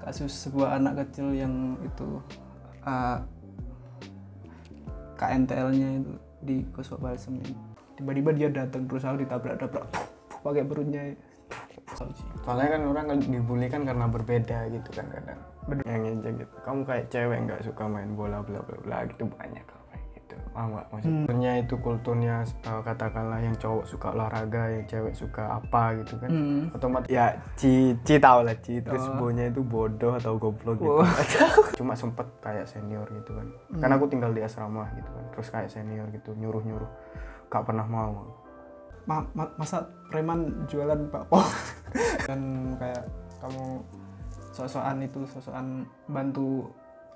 kasus sebuah anak kecil yang itu uh, KNTL-nya itu di Gosok Balsem tiba-tiba dia datang berusaha ditabrak-tabrak pakai perutnya. Soalnya kan orang kan dibully kan karena berbeda gitu kan kadang. Yang ngejek gitu. Kamu kayak cewek nggak suka main bola bla bla bla gitu banyak gitu. Paham nggak maksudnya itu kulturnya eh, katakanlah yang cowok suka olahraga yang cewek suka apa gitu kan. Hmm. otomatis ya ci ci tau lah ci. Terus Oh. bonya itu bodoh atau goblok gitu. Oh. cuma sempet kayak senior gitu kan. Hmm. karena aku tinggal di asrama gitu kan. Terus kayak senior gitu nyuruh nyuruh gak pernah mau. Ma- ma- masa preman jualan bakpao dan kayak kamu sosokan itu sosokan bantu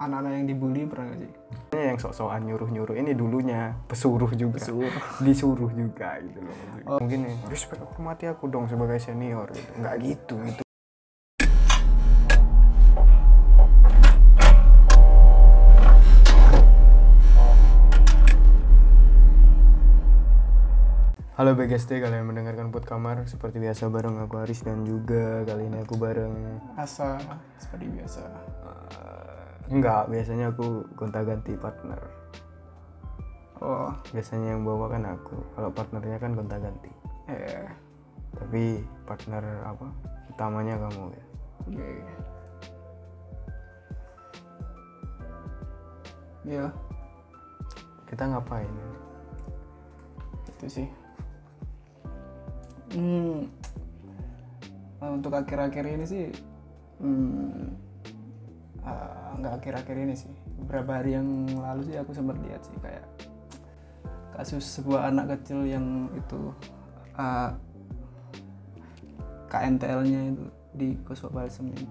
anak-anak yang dibully pernah gak sih? Ini yang sok-sokan nyuruh-nyuruh. Ini dulunya. Pesuruh juga. Pesuruh. disuruh juga gitu loh. Oh. mungkin nih respect hormati aku dong sebagai senior gitu. Nggak gitu gitu. Halo BGST, kalian mendengarkan Put Kamar. Seperti biasa bareng aku Aris dan juga kali ini aku bareng asa seperti biasa. Eh, Enggak, biasanya aku gonta-ganti partner. Oh. Biasanya yang bawa kan aku. Kalau partnernya kan gonta ganti eh tapi partner apa? Utamanya kamu ya? Oke ya kita ngapain? Itu sih. Hmm, untuk akhir-akhir ini sih hmm, eh, nggak akhir-akhir ini sih beberapa hari yang lalu sih aku sempat lihat sih kayak kasus sebuah anak kecil yang itu eh, KNTL-nya itu di Gosok Balsem ini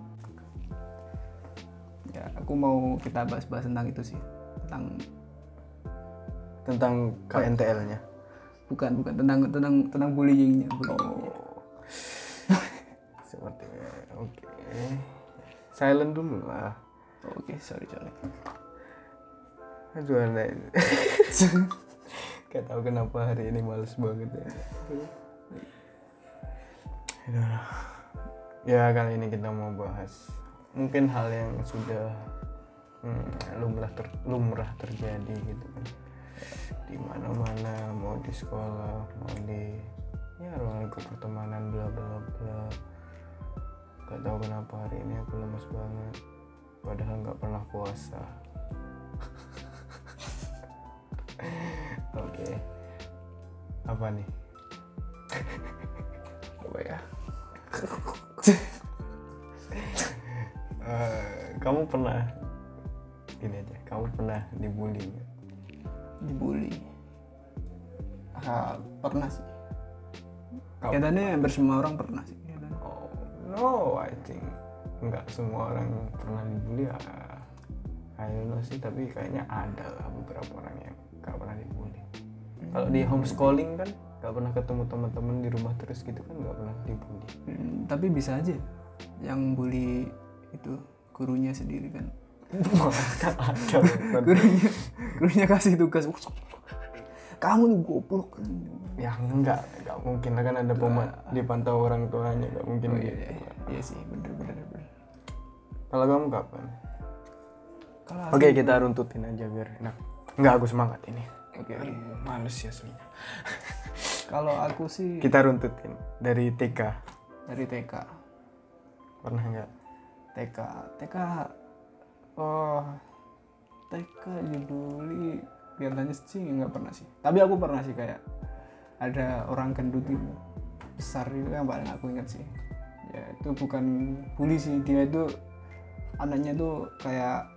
ya aku mau kita bahas-bahas tentang itu sih tentang tentang KNTL-nya bukan bukan tentang tentang tentang bullyingnya bullying. Oh. seperti oke silent dulu lah. Oke sorry sorry. Aduh aneh. Gak tahu kenapa hari ini males banget ya. Aduh. ya kali ini kita mau bahas mungkin hal yang sudah hmm, lumrah ter, lumrah terjadi gitu kan. Di mana mana mau di sekolah mau di ya ruang lingkup pertemanan bla bla bla gak tahu kenapa hari ini aku lemes banget. Padahal nggak pernah puasa. Oke. Apa nih? Apa ya? Eh, kamu pernah gini aja kamu pernah dibully nggak? dibully? Ah, pernah sih. Kamu- kelihatannya hampir semua orang pernah sih no I think nggak semua orang pernah dibully ya I don't know sih tapi kayaknya ada lah beberapa orang yang nggak pernah dibully. Kalau di homeschooling kan nggak pernah ketemu teman-teman di rumah terus gitu kan nggak pernah dibully. Hmm, tapi bisa aja yang bully itu gurunya sendiri kan. Ada gurunya gurunya kasih tugas kamu nih goblok ya enggak enggak mungkin. Kan ada pema dipantau orang tuanya enggak mungkin oh, iya, gitu. iya, iya sih bener bener bener. Kalau kamu kapan? Kalau oke kita runtutin aja biar enak. Enggak aku semangat ini. Oke Aduh, males ya sebenarnya kalau aku sih kita runtutin. Dari TK dari TK pernah enggak? TK TK oh TK dibully kelihatannya sih nggak pernah sih. Tapi aku pernah sih kayak ada orang gendut itu besar itu yang paling aku ingat sih. Ya itu bukan bully sih. Dia itu anaknya tuh kayak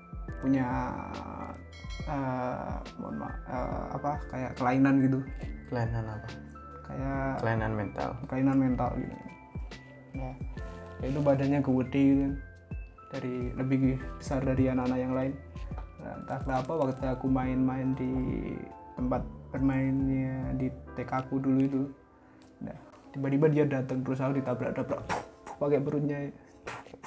punya eh, mohon maaf eh, apa kayak kelainan gitu. Kelainan apa? Kayak kelainan mental. kelainan mental gitu. Ya ya itu badannya gede gitu kan. dari lebih besar dari anak-anak yang lain entah kenapa waktu aku main-main di tempat bermainnya di TK aku dulu itu nah tiba-tiba dia datang berusaha ditabrak-tabrak pakai perutnya.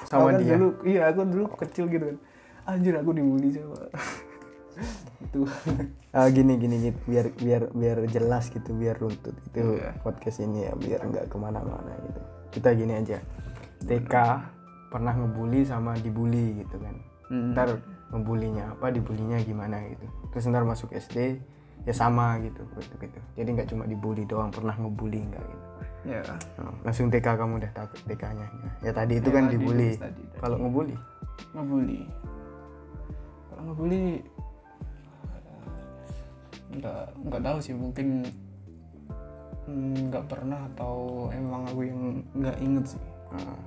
Sama Aku kan dia? dulu iya aku dulu kecil gitu kan. Anjir aku dibully sama itu. Ah, gini gini gitu biar biar biar jelas gitu biar runtut. Itu Iya. podcast ini ya biar nggak ke mana-mana gitu. Kita gini aja. TK pernah ngebully sama dibully gitu kan. Hmm. ntar ngebulinya apa dibulinya gimana gitu. Terus ntar masuk SD ya sama gitu gitu gitu. Jadi nggak cuma dibully doang pernah ngebully nggak gitu. Ya. Oh, langsung TK kamu udah takut TK-nya ya tadi itu Ya, kan tadi, dibully. kalau ngebully? Ngebully. Kalau ngebully nggak nggak tahu sih mungkin nggak pernah atau emang aku yang nggak inget sih. Ah.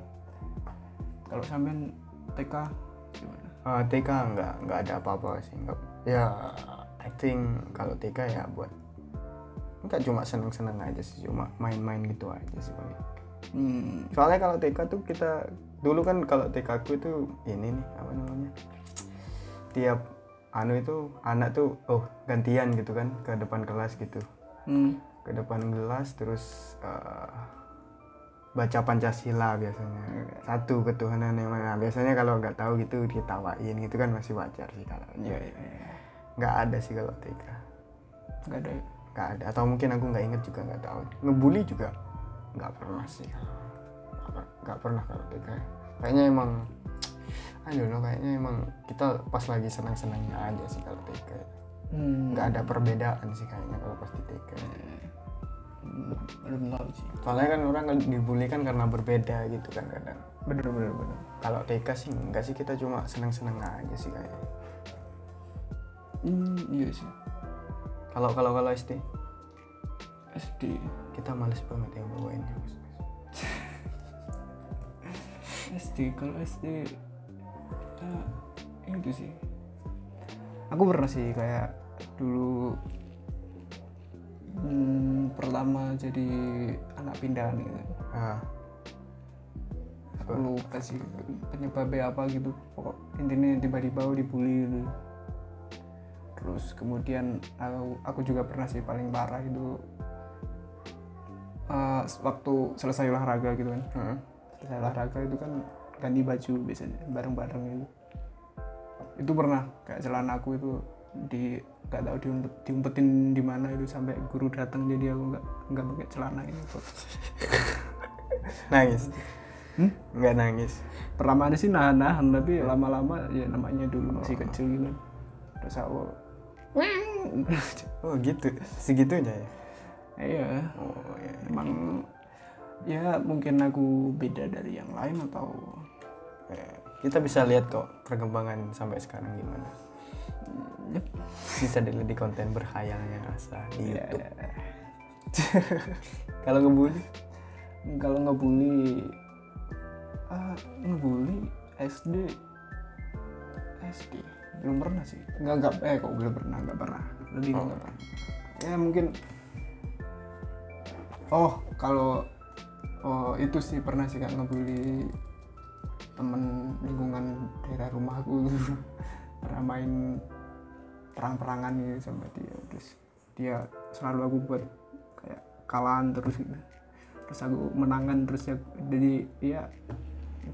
kalau sampean TK gimana Ah, TK nggak nggak ada apa-apa sih nggak ya I think kalau TK ya buat nggak cuma seneng-seneng aja sih cuma main-main gitu aja sih paling. Hmm, soalnya kalau TK tuh kita dulu kan kalau TK aku itu ini nih apa namanya tiap anu itu anak tuh oh gantian gitu kan ke depan kelas gitu. Hmm, ke depan kelas terus eh, baca Pancasila biasanya. Satu ketuhanan yang mana biasanya kalau nggak tahu gitu ditawain gitu kan masih wajar sih kalau ya, ya, ya. nggak ada sih kalau TK nggak ada. Nggak ada. Atau mungkin aku nggak inget juga nggak tahu. Ngebully juga nggak pernah sih. Nggak per- nggak pernah kalau TK kayaknya emang don't know kayaknya emang kita pas lagi senang-senangnya aja sih kalau TK hmm, nggak ada perbedaan sih kayaknya kalau pas di TK Hmm, belum tahu sih. Soalnya kan orang kan dibully kan karena berbeda gitu kan kadang. Bener bener bener. Kalau TK sih enggak sih kita cuma senang-senang aja sih kayaknya hmm, iya sih. Kalau kalau kalau SD SD kita males banget yang bawainnya Mas. SD kalau SD ya, itu sih. Aku pernah sih kayak dulu hmm, pertama jadi anak pindahan gitu. Ah. Aku lupa sih penyebabnya apa gitu pokok intinya tiba-tiba aku dibully gitu. Terus kemudian aku, aku juga pernah sih paling parah itu eh, waktu selesai olahraga gitu kan. Heeh. selesai olahraga itu kan ganti baju biasanya bareng-bareng itu itu pernah kayak celana aku itu di nggak tahu diumpet, diumpetin di mana itu sampai guru datang jadi aku nggak nggak pakai celana ini nangis. Hmm? nggak nangis. Pertama sih nahan-nahan tapi lama-lama ya namanya dulu masih kecil gitu. Terus aku oh gitu. Segitunya ya? Iya. Oh ya emang ya mungkin aku beda dari yang lain atau Ya, kita bisa lihat kok perkembangan sampai sekarang gimana bisa dilihat di konten berkhayalnya Asa di ya, YouTube. kalau ngebully? Kalau ngebully ah, ngebully SD SD belum pernah sih. Nggak nggak eh kok belum pernah? Nggak pernah. Lebih Oh. nggak pernah. Ya mungkin oh kalau oh itu sih pernah sih kak ngebully temen lingkungan daerah rumahku pernah main perang-perangan gitu sama dia. Terus dia selalu aku buat kayak kalahan terus gitu. Terus aku menangan terus ya. Jadi ya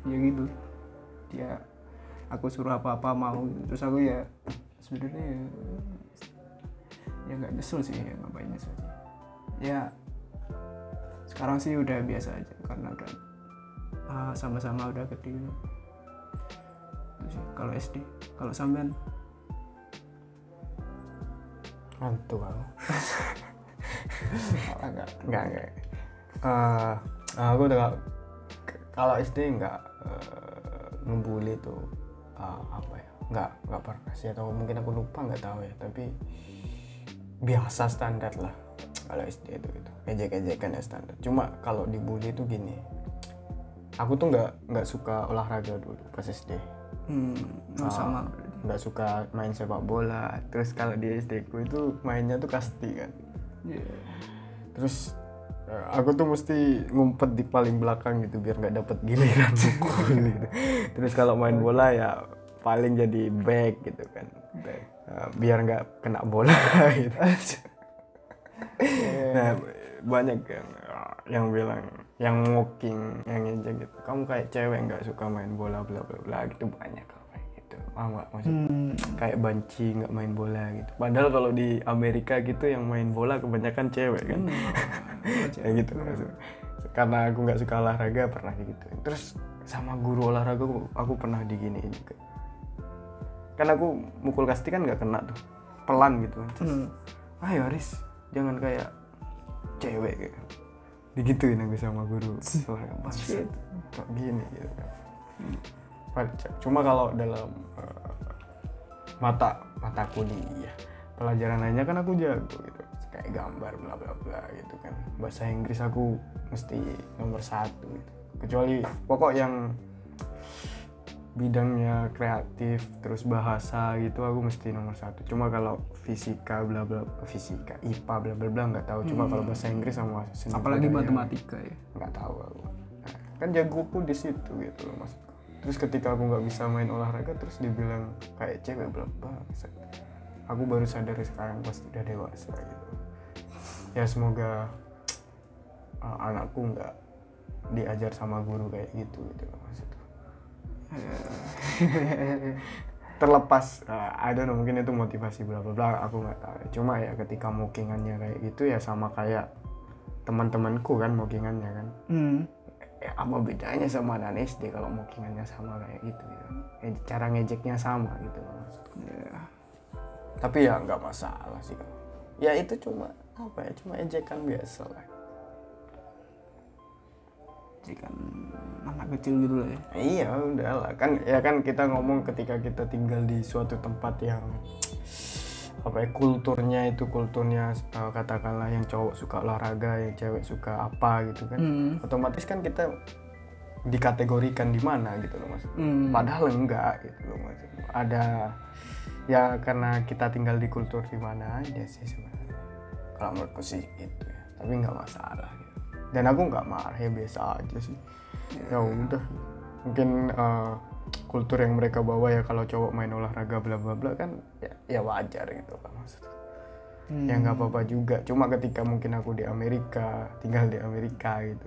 ya gitu. Dia aku suruh apa-apa mau gitu. terus aku ya sebenarnya ya, ya nggak nyesel sih ya ngapain nyesel. Sih ya sekarang sih udah biasa aja karena udah ah, sama-sama udah gede kalau SD kalau sampean? Mantu aku. Malah nggak nggak nggak Eh, aku udah kalau SD nggak eh, ngebully tuh eh, apa ya? Nggak nggak pernah sih atau mungkin aku lupa nggak tahu ya. Tapi biasa standar lah kalau SD itu gitu. Ejek-ejekan ya standar. Cuma kalau dibully tuh gini aku tuh nggak nggak suka olahraga dulu pas SD hmm, Ah. sama. nggak suka main sepak bola. Terus kalau di SD ku itu mainnya tuh kasti kan? Iya. terus eh, aku tuh mesti ngumpet di paling belakang gitu biar nggak dapet giliran pukul gitu. Terus kalau main bola ya paling jadi back gitu kan? Baik. Eh, biar nggak kena bola gitu. Nah banyak yang yang bilang yang mocking yang ngejek gitu. Kamu kayak cewek nggak suka main bola bla bla bla gitu banyak kayak gitu. Paham nggak maksud Hmm, kayak banci nggak main bola gitu. Padahal kalau di Amerika gitu yang main bola kebanyakan cewek kan? Hmm. kayak gitu maksud. karena aku nggak suka olahraga pernah gitu. Terus sama guru olahraga aku, aku pernah diginiin juga. Kan aku mukul kasti kan nggak kena tuh. Pelan gitu kan terus Hmm. ayo Aris jangan kayak cewek gitu digituin aku sama guru. Kok gini? Gitu kan. Cuma kalau dalam eh, mata mata kuliah pelajaran lainnya kan aku jago gitu. Kayak gambar bla bla bla gitu kan. Bahasa Inggris aku mesti nomor satu gitu. Kecuali pokok yang bidangnya kreatif terus bahasa gitu aku mesti nomor satu. Cuma kalau fisika bla bla fisika IPA bla bla bla nggak tahu. Cuma kalau bahasa Inggris sama seni apalagi matematika ya? nggak tahu aku. Nah, kan jagoku di situ gitu loh mas terus ketika aku nggak bisa main olahraga terus dibilang kayak cewek bla bla aku baru sadar sekarang pas udah dewasa gitu. Ya semoga uh, anakku nggak diajar sama guru kayak gitu gitu loh maksudku terlepas uh, I don't know mungkin itu motivasi bla bla bla aku nggak tahu cuma ya ketika mokingannya kayak gitu ya sama kayak teman-temanku kan mokingannya kan. Hmm. ya apa bedanya sama anak SD kalau mokingannya sama kayak gitu gitu Eh, cara ngejeknya sama gitu loh. Ya. tapi ya nggak masalah sih. Ya itu cuma apa ya cuma ejekan biasa lah kan anak kecil gitu lah ya. Iya udah lah. Kan ya kan kita ngomong ketika kita tinggal di suatu tempat yang apa ya kulturnya itu kulturnya eh, katakanlah yang cowok suka olahraga yang cewek suka apa gitu kan. Hmm. otomatis kan kita dikategorikan di mana gitu loh mas. Hmm. padahal enggak gitu loh mas. Ada ya karena kita tinggal di kultur di mana aja sih sebenarnya. Kalau menurutku sih gitu ya. Tapi nggak masalah. Dan aku nggak marah ya biasa aja sih. Ya udah. Mungkin eh, kultur yang mereka bawa ya kalau cowok main olahraga bla bla bla kan ya, ya wajar gitu kan maksudku Hmm. ya nggak apa-apa juga. Cuma ketika mungkin aku di Amerika tinggal di Amerika gitu.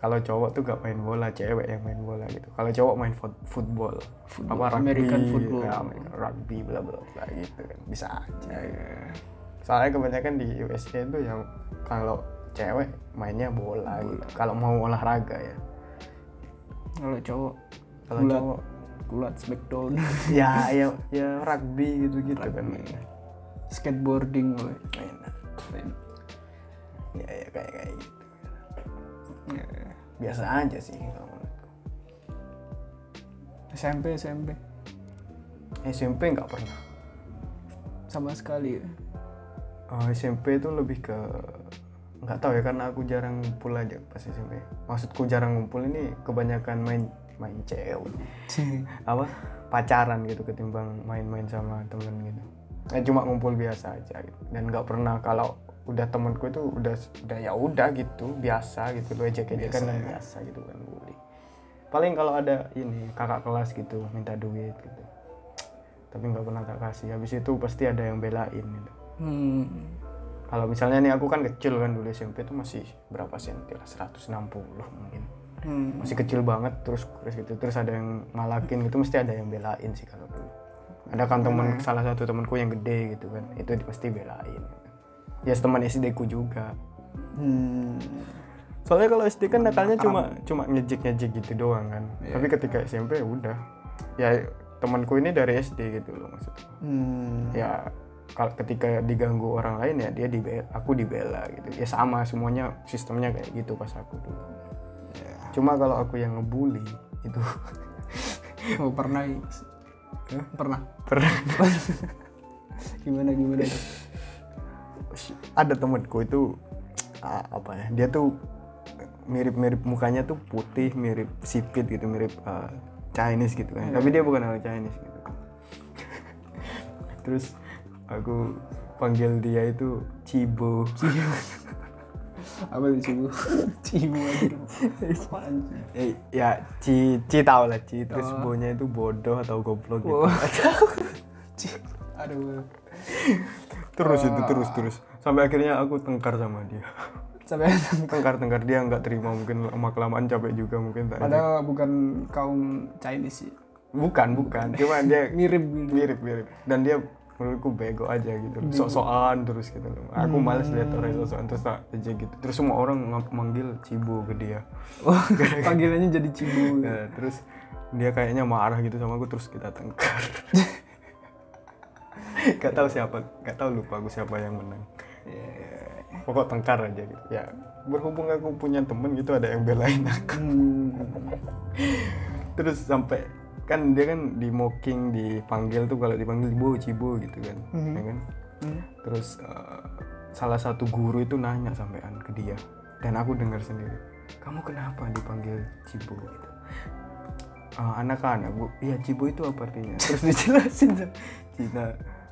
Kalau cowok tuh gak main bola cewek yang main bola gitu. Kalau cowok main football, Football, apa rugby. American football. ya, American rugby bla bla bla gitu kan. Bisa aja. Ya, gitu. ya. soalnya kebanyakan di USA itu yang kalau cewek mainnya bola gitu. Kalau mau olahraga ya. Kalau cowok kalau cowok. Gulat smackdown. Ya ya ya rugby gitu gitu kan. Mainnya skateboarding woy. Main. ya ya kayak kayak gitu. Ya, ya. biasa aja sih kalau menurutku. SMP SMP SMP nggak pernah. Sama sekali ya. Oh, SMP itu lebih ke nggak tahu ya karena aku jarang ngumpul aja pas SMP. Maksudku jarang ngumpul ini kebanyakan main main cewek apa pacaran gitu ketimbang main-main sama temen gitu. Ya cuma ngumpul biasa aja gitu. Dan nggak pernah kalau udah temenku itu udah udah ya udah gitu biasa gitu lo ejek ejekan dan biasa gitu kan bully. Paling kalau ada ini kakak kelas gitu minta duit gitu. Tapi nggak pernah tak kasih. Habis itu pasti ada yang belain gitu hmm. Kalau misalnya nih aku kan kecil kan dulu SMP tuh masih berapa senti lah? 160 mungkin. Hmm. masih kecil banget terus terus gitu. Terus ada yang ngalakin gitu mesti ada yang belain sih kalau dulu. Ada kan teman salah satu temanku yang gede gitu kan itu pasti belain gitu. ya teman SD ku juga. Hmm. soalnya kalau SD kan nakalnya cuma cuma ngejek ngejek gitu doang kan. Tapi ketika SMP ya udah. Ya temanku ini dari SD gitu loh maksudku Hmm. ya ketika diganggu orang lain ya dia dibela aku dibela gitu. Ya sama semuanya sistemnya kayak gitu pas aku dulu. Ya. cuma kalau aku yang ngebully itu Oh, pernah ya? pernah? Pernah. Gimana gimana ada temenku itu apa ya dia tuh mirip-mirip mukanya tuh putih mirip sipit gitu mirip ah, Chinese gitu kan. Tapi dia bukan orang Chinese gitu. Terus aku panggil dia itu Cibo. Apa tuh cibu cibu aja. Apaan sih? Eh, ya Ci Ci tau lah Ci. Terus bonya itu bodoh atau goblok gitu. Oh. Ci- aduh terus itu terus terus. Sampai akhirnya aku tengkar sama dia. Sampai tengkar. Tengkar dia nggak terima. Mungkin lama kelamaan capek juga mungkin tak padahal bukan kaum Chinese sih. Bukan bukan. Cuma dia mirip gitu mirip mirip. Dan dia menurutku bego aja gitu. Sok-sokan terus gitu loh. Aku males lihat orang sok-sokan terus tak aja gitu. Terus semua orang ng- manggil cibo ke dia. Wah, panggilannya jadi cibu. Ya, terus dia kayaknya marah gitu sama aku terus kita tengkar. Gak tahu siapa gak tahu lupa aku siapa yang menang. Pokok tengkar aja gitu. Ya berhubung aku punya temen gitu ada yang belain aku. Hmm. terus sampai kan dia kan di mocking dipanggil tuh kalau dipanggil cibo cibo gitu kan Mhm. ya kan? Hmm. terus eh, salah satu guru itu nanya sampean ke dia dan aku dengar sendiri kamu kenapa dipanggil cibo? gitu. "Ah, anak-anak bu. Iya cibo itu apa artinya? Terus dijelasin Cina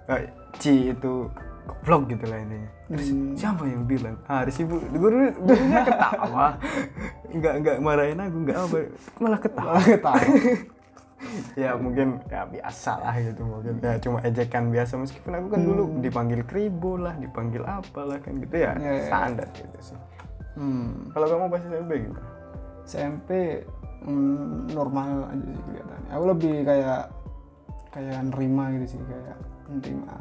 eh, ci itu goblok gitu lah intinya. Terus Hmm. siapa yang bilang? Ah ada cibo guru gurunya ketawa. Nggak nggak marahin aku nggak apa malah ketawa. Malah ketawa. ya mungkin ya biasa lah gitu mungkin. Ya cuma ejekan biasa. Meskipun aku kan dulu dipanggil kribo lah dipanggil apalah kan gitu ya. Ya, ya. standar gitu sih. Hmm. kalau kamu pas SMP gimana? SMP mm, normal aja sih kelihatannya. Aku lebih kayak kayak nerima gitu sih kayak nerima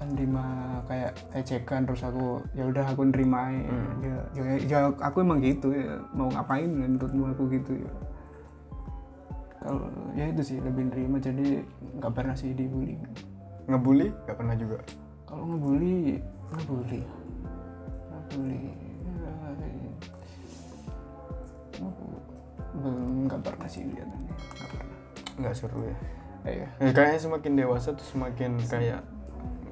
nerima kayak ejekan terus aku ya udah aku nerima ya, ya, ya, ya aku emang gitu ya. Mau ngapain menurutmu aku gitu ya kalau ya itu sih lebih nerima. Jadi nggak pernah sih dibully. Ngebully? Gak pernah juga? Kalau ngebully ngebully. Ngebully belum nggak pernah sih kelihatannya nggak pernah. Nggak seru ya? Iya. Ya, kayaknya semakin dewasa tuh semakin kayak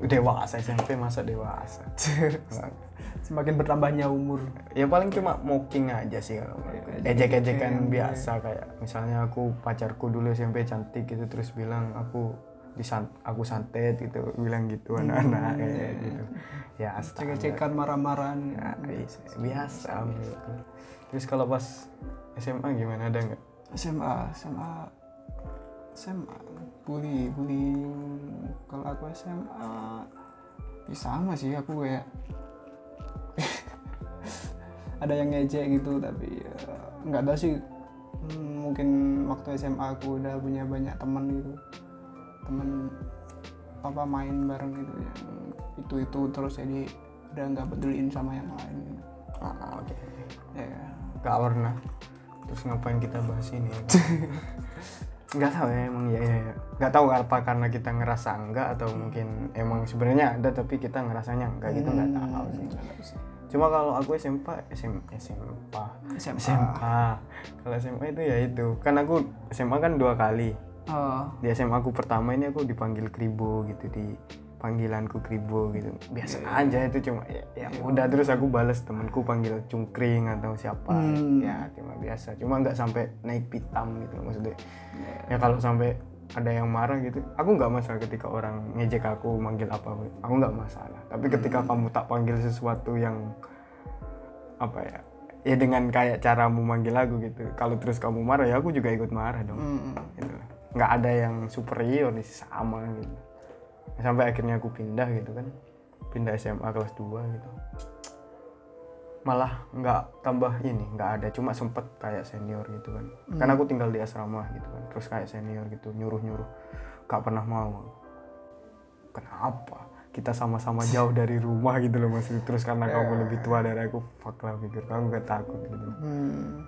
dewasa SMP masa dewasa semakin bertambahnya umur. Ya paling cuma mocking aja sih. Kalau ejek-ejekan biasa kayak misalnya aku pacarku dulu SMP cantik gitu terus bilang aku disan aku santet gitu bilang gitu anak-anak kayak gitu. Ya standar. cek-cekan marah-marahan. Ya, biasa menurutku. terus kalau pas SMA gimana ada nggak? SMA SMA SMA bully bully kalau aku SMA ya sama sih aku kayak ada yang ngejek gitu tapi ya, nggak tahu sih hmm, mungkin waktu SMA aku udah punya banyak teman gitu teman apa main bareng gitu yang itu itu terus jadi udah nggak peduliin sama yang lain gitu. oh, oke ya Gak pernah terus ngapain kita bahas ini ya? nggak tahu ya emang ya, ya, ya. nggak tahu apa karena kita ngerasa enggak atau mungkin emang sebenarnya ada tapi kita ngerasanya enggak gitu sih Nggak tahu sih. Cuma kalau aku SMP SM, SMA SMA. SMA kalau SMA itu ya itu. Kan aku SMA kan dua kali. Oh, di SMA aku pertama ini aku dipanggil kribo gitu di panggilanku kribo gitu. Biasa aja itu cuma ya, ya udah terus aku balas temanku panggil cungkring atau siapa. Hmm. ya cuma biasa. Cuma nggak sampai naik pitam gitu maksudnya. Ya kalau sampai ada yang marah gitu. Aku nggak masalah ketika orang ngejek aku manggil apa aku nggak masalah. Tapi ketika kamu tak panggil sesuatu yang apa ya ya dengan kayak caramu manggil aku gitu. Kalau terus kamu marah ya aku juga ikut marah dong. Mm, gitu. Lah. nggak ada yang superior nih sama gitu. Sampai akhirnya aku pindah gitu kan. Pindah SMA kelas 2 gitu malah nggak tambah ini nggak ada cuma sempet kayak senior gitu kan. Kan aku tinggal di asrama gitu kan terus kayak senior gitu nyuruh nyuruh nggak pernah mau. Kenapa? Kita sama-sama jauh dari rumah gitu loh mas. Terus karena kamu lebih tua dari aku fuck lah pikir kamu gak takut gitu hmm,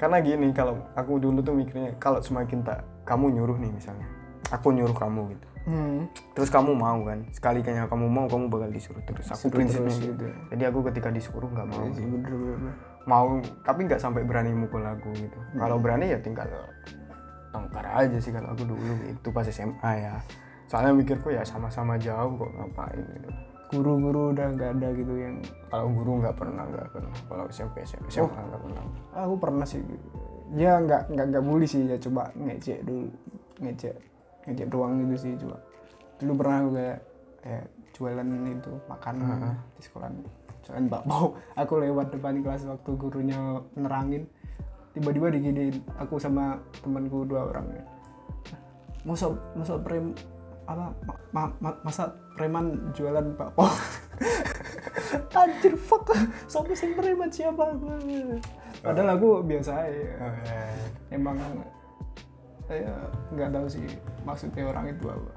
karena gini kalau aku dulu tuh mikirnya kalau semakin tak kamu nyuruh nih misalnya aku nyuruh kamu gitu hmm. terus kamu mau kan? Sekali kayaknya kamu mau kamu bakal disuruh terus. Aku prinsipnya terus. gitu. Gitu. jadi aku ketika disuruh nggak mau. Iya bener, bener, mau tapi nggak sampai berani mukul aku gitu. Hmm. kalau berani ya tinggal tengkar aja sih kalau aku dulu. Itu pas SMA ya. Soalnya mikirku ya sama-sama jauh kok ngapain gitu. Guru-guru udah nggak ada gitu yang kalau guru nggak pernah nggak pernah. Kalau SMP SMA SMA nggak pernah. Aku pernah sih. Ya nggak nggak nggak bully sih ya. Coba ngecek dulu ngecek ngecek doang gitu sih coba dulu pernah aku kayak jualan itu makanan di sekolah. Jualan bakpao. Aku lewat depan kelas waktu gurunya nerangin. Tiba-tiba diginiin aku sama temanku dua orang. Ya masa masa prem apa ma- ma- ma- masa preman jualan bakpao? Anjir fuck. Siapa sih preman? Siapa? Padahal aku biasa aja. Emang saya nggak tahu sih maksudnya orang itu apa.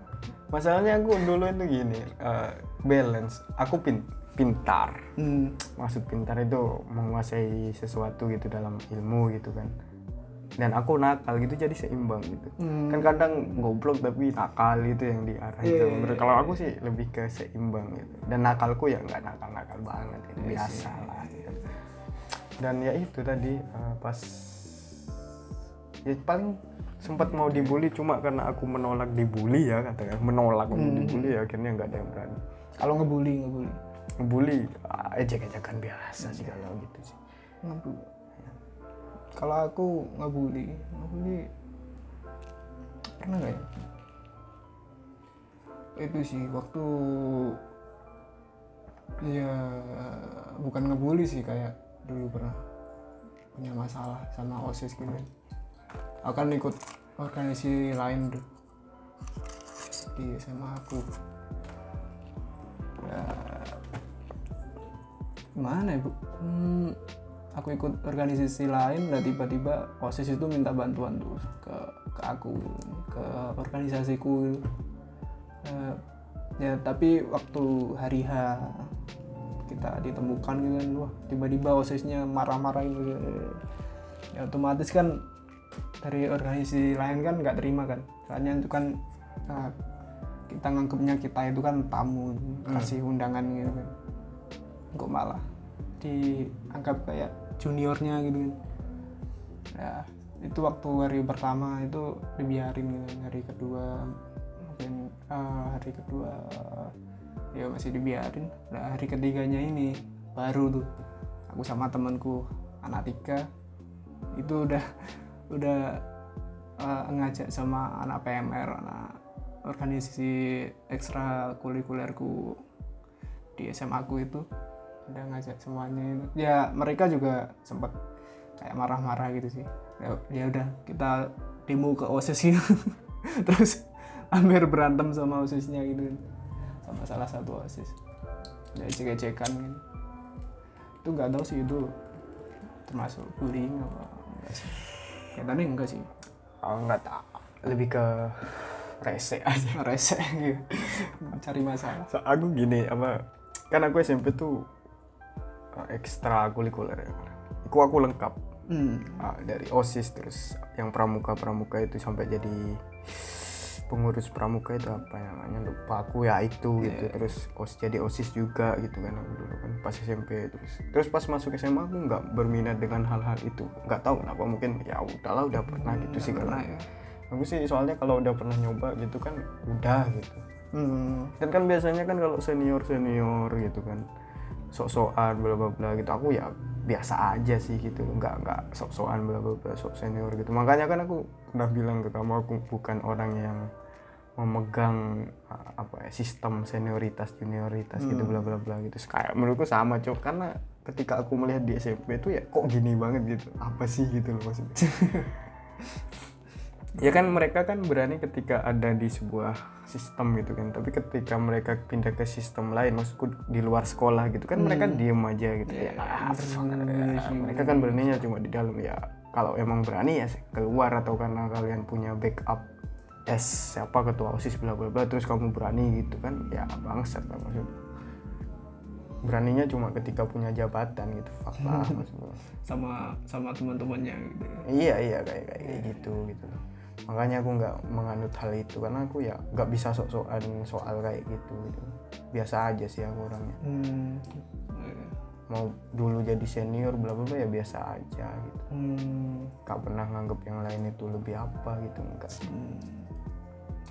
Masalahnya aku dulu itu gini eh, balance. Aku pin pintar. Hmm. maksud pintar itu menguasai sesuatu gitu dalam ilmu gitu kan. Dan aku nakal gitu jadi seimbang gitu. Hmm. kan kadang goblok tapi nakal itu yang diarah Iya, itu iya, Menurut- kalau aku sih lebih ke seimbang gitu. Dan nakalku ya nggak nakal nakal banget gitu. Iya biasa lah gitu. dan ya itu tadi eh, pas ya paling sempat mau dibully cuma karena aku menolak dibully ya katakan menolak Hmm. dibully ya akhirnya nggak ada yang berani Kalau ngebully, ngebully. ngebully ah, ejek-ejekan biasa sih kalau gitu sih Ngebully. Kalau aku ngebully, ngebully pernah nggak ya? Itu sih waktu ya bukan ngebully sih kayak dulu pernah punya masalah sama osis gitu. Akan ikut organisasi lain tuh di SMA aku. Ya, gimana ya bu? Hmm, aku ikut organisasi lain dan tiba-tiba osis itu minta bantuan tuh ke ke aku ke organisasiku Eh, ya tapi waktu hari H kita ditemukan gitu kan wah tiba-tiba osisnya marah-marah gitu ya otomatis kan dari organisasi lain kan nggak terima kan. Soalnya itu kan eh, kita nganggapnya kita itu kan tamu kasih undangan gitu kan. Kok malah dianggap kayak juniornya gitu kan. Ya itu waktu hari pertama itu dibiarin gitu kan. hari kedua mungkin eh, hari kedua ya masih dibiarin. Nah hari ketiganya ini baru tuh. Aku sama temanku anak tiga itu udah udah eh, ngajak sama anak PMR anak organisasi ekstra kulikulerku di SMA aku itu udah ngajak semuanya. Ya mereka juga sempat kayak marah-marah gitu sih. Ya, ya udah kita demo ke osis gitu. Terus hampir berantem sama osisnya gitu. Sama salah satu osis ya cek-cekan gitu. Itu nggak tahu sih itu termasuk bullying apa enggak sih kayaknya enggak sih. Oh, nggak tahu lebih ke rese aja. Rese. Gitu cari masalah. So, aku gini apa kan aku SMP tuh uh, ekstra kulikuler ya. Aku aku lengkap. Hmm. uh, dari osis terus yang pramuka pramuka itu sampai jadi pengurus pramuka itu apa namanya? Lupa aku ya itu gitu. Terus os jadi osis juga gitu kan aku dulu kan pas SMP terus terus pas masuk SMA aku nggak berminat dengan hal-hal itu. Nggak tahu kenapa mungkin ya udahlah udah pernah gitu sih pernah ya. aku sih soalnya kalau udah pernah nyoba gitu kan udah gitu. Hmm. dan kan biasanya kan kalau senior senior gitu kan sok-sokan bla bla bla gitu aku ya biasa aja sih gitu. Nggak nggak sok-sokan bla bla bla sok senior gitu. Makanya kan aku pernah bilang ke kamu aku bukan orang yang memegang apa ya sistem senioritas junioritas gitu bla bla bla gitu. Kayak menurutku sama cok. Karena ketika aku melihat di SMP itu ya kok gini banget gitu. Apa sih gitu loh maksudnya ya kan mereka kan berani ketika ada di sebuah sistem gitu kan. Tapi ketika mereka pindah ke sistem lain maksudku di luar sekolah gitu kan mereka diem aja gitu ya. Ah, ya, mereka kan beraninya cuma di dalam ya. Kalau emang berani ya keluar atau karena kalian punya backup es siapa ketua osis bla bla bla terus kamu berani gitu kan ya bangsat lah maksud. Beraninya cuma ketika punya jabatan gitu fuck lah maksudku sama sama teman-temannya gitu. Iya iya kayak kayak gitu gitu makanya aku nggak menganut hal itu karena aku ya nggak bisa sok-sokan soal kayak gitu gitu. Biasa aja sih aku orangnya. Hmm. mau dulu jadi senior bla bla bla ya biasa aja gitu. Hmm. gak pernah nganggep yang lain itu lebih apa gitu enggak Hmm.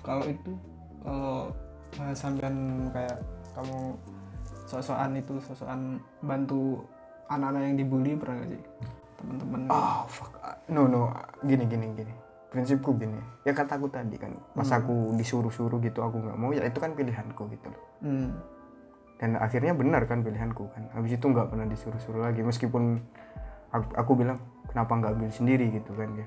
kalau itu kalau uh, sampean kayak kamu sosokan itu sosokan bantu anak-anak yang dibully pernah gak sih? Teman-teman. Oh fuck. No no. Gini gini gini prinsipku gini ya kataku tadi kan pas aku disuruh-suruh gitu aku nggak mau ya itu kan pilihanku gitu loh. Hmm. dan akhirnya benar kan pilihanku kan habis itu nggak pernah disuruh-suruh lagi meskipun aku, aku bilang kenapa nggak ambil sendiri? gitu kan dia.